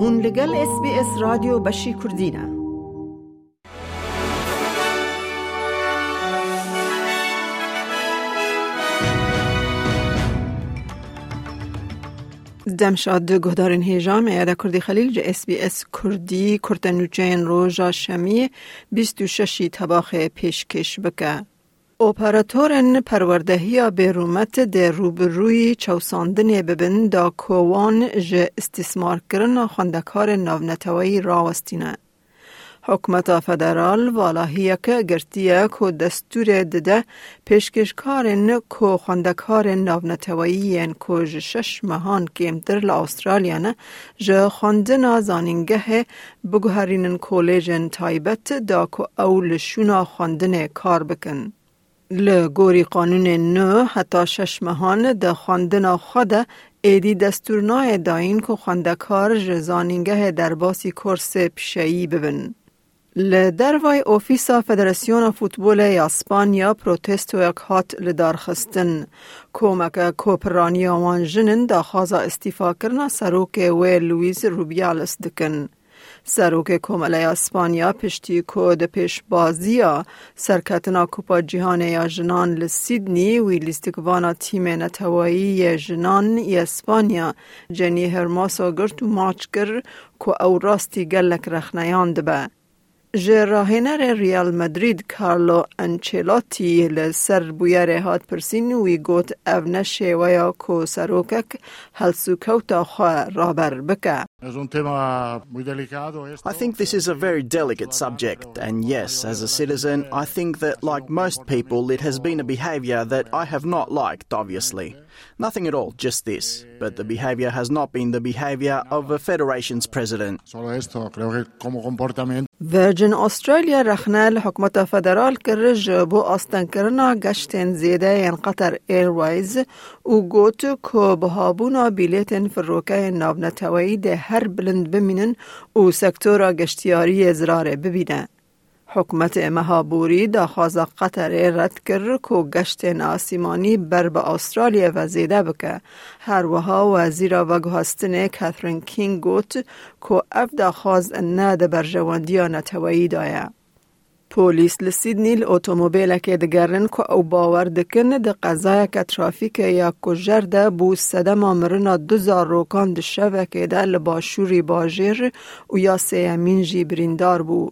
هون لگل اس بی اس رادیو بشی کردینه دمشاد گهدارین هیجام ایاده کردی خلیل جه اس بی اس کردی کرتنوچین روژا شمی 26 طباخ پیشکش بکه. اپراتورن پروردهی بیرومت ده روبروی چوساندن ببن دا کوان جه استثمار کرن خواندکار ناونتوی راوستینه. حکومت فدرال والاهیه که گرتیه که دستور دده پیشکشکارن که خواندکار ناونتوایی که شش مهان کمتر لاسترالیا نه جه خواندن زانینگه بگوهرین کولیجن تایبت دا که اول شونا خواندن کار بکن. لگوری قانون نو حتی شش مهان ده خواندن خود ایدی دستورنای داین که خواندکار جزانینگه در باسی کورس پیشایی ببن. لدروای اوفیسا فدراسیون فوتبول اسپانیا پروتست و هات لدار خستن کومک کوپرانی آوان جنن دا خازا استیفا کرنا سروک و لویز روبیالس دکن. سروک کومله اسپانیا پشتی کود پیش بازیا سرکتنا کوپا جهان یا جنان لسیدنی وی لیستکوانا تیم نتوایی جنان اسپانیا جنی هرماسو گرتو ماچ کر که او راستی گلک رخنیان دبه. جراهنر ریال مدرید کارلو انچلاتی لسر بویر هات پرسین وی گوت او نشه ویا کو سروکک هلسو کوتا خواه رابر بکه. I think this is a very delicate subject, and yes, as a citizen, I think that, like most people, it has been a behaviour that I have not liked, obviously. Nothing at all, just this. But the behaviour has not been the behaviour of a federation's president. ورجن استرالیا رخنه حکومت فدرال کرج بو آستن کرنا گشتن زیده ین قطر ایرویز و گوت که بهابونا بیلیتن فروکه نابنتوایی ده هر بلند بمینن و سکتورا گشتیاری زراره ببینه. حکومت مهابوری دا خواز قطر رد کرد که گشت آسیمانی بر به استرالیا و زیده بکه. هر وها وزیر و گهستن کاترین کینگ گوت که اف دا خواز نه ده برجواندی نتوایی دایه. پولیس لسیدنی الاتومبیل که دگرن که او باور دکن ده قضای که ترافیک یا کجر ده بو سدم آمرنا دوزار روکان ده شوکه ده لباشوری باجر و یا سیمین جی بریندار بو.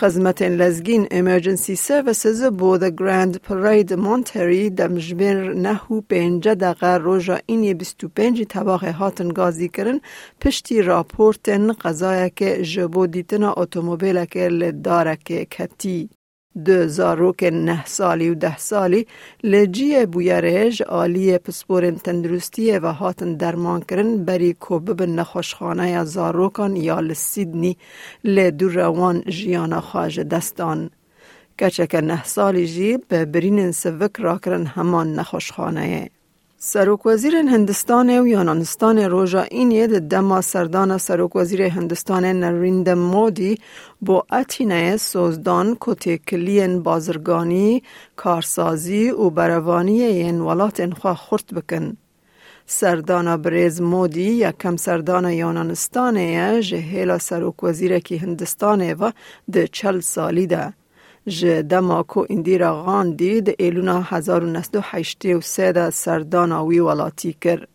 خدمت لزگین Emergency Services بو The Grand Parade مونتری دمجبر نهو پنج دقیقه روژا اینی بستو پنج طباق هاتن گازی کرن پشتی راپورتن قضایه که جبو دیتنا اتومبیل که که کتی. دو زاروک نه سالی و ده سالی لجی بویرهج آلی پسپورن تندرستی و هاتن درمان کرن بری کوب به نخوشخانه یا زاروکان یا لسیدنی لدو روان جیانا خواج دستان. کچک نه سالی جی به برین سوک را کرن همان نخوشخانه. سروک هندستان و یونانستان روژا اینید دما سردان سروک وزیر هندستان نریند مودی با اتینه سوزدان کتی کلین بازرگانی کارسازی و بروانی این ولات انخوا بکن. سردان بریز مودی یکم سردان یونانستان جهیلا سروک وزیر کی هندستان و ده چل سالی ده. ج دماکو اندیرا غاندی د ایلونا 1983 ده سرداناوی ولاتی کر.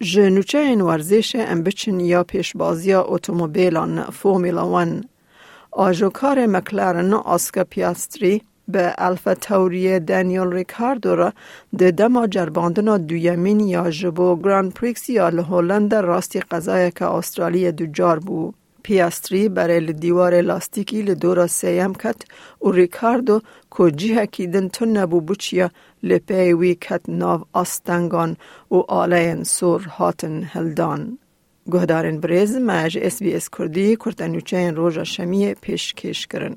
ج نوچه این ورزش ام بچن یا پیشبازیا اتومبیلان فورمولا 1 آجوکار مکلارن آسکا پیاستری به الفا توری دانیل ریکاردو را ده دما جرباندن دویمین یا جبو گراند پریکس یا لهولند راستی قضای که استرالیا دو جار بود. پیاستری برای دیوار لاستیکی لدورا سیم کت و ریکاردو که جیه کیدن تو نبو بچیا لپیوی کت ناو آستنگان و آلین سور هاتن هلدان. گهدارن بریز مج اس بی اس کردی کرتنوچه روژا شمی پیش کش کرن.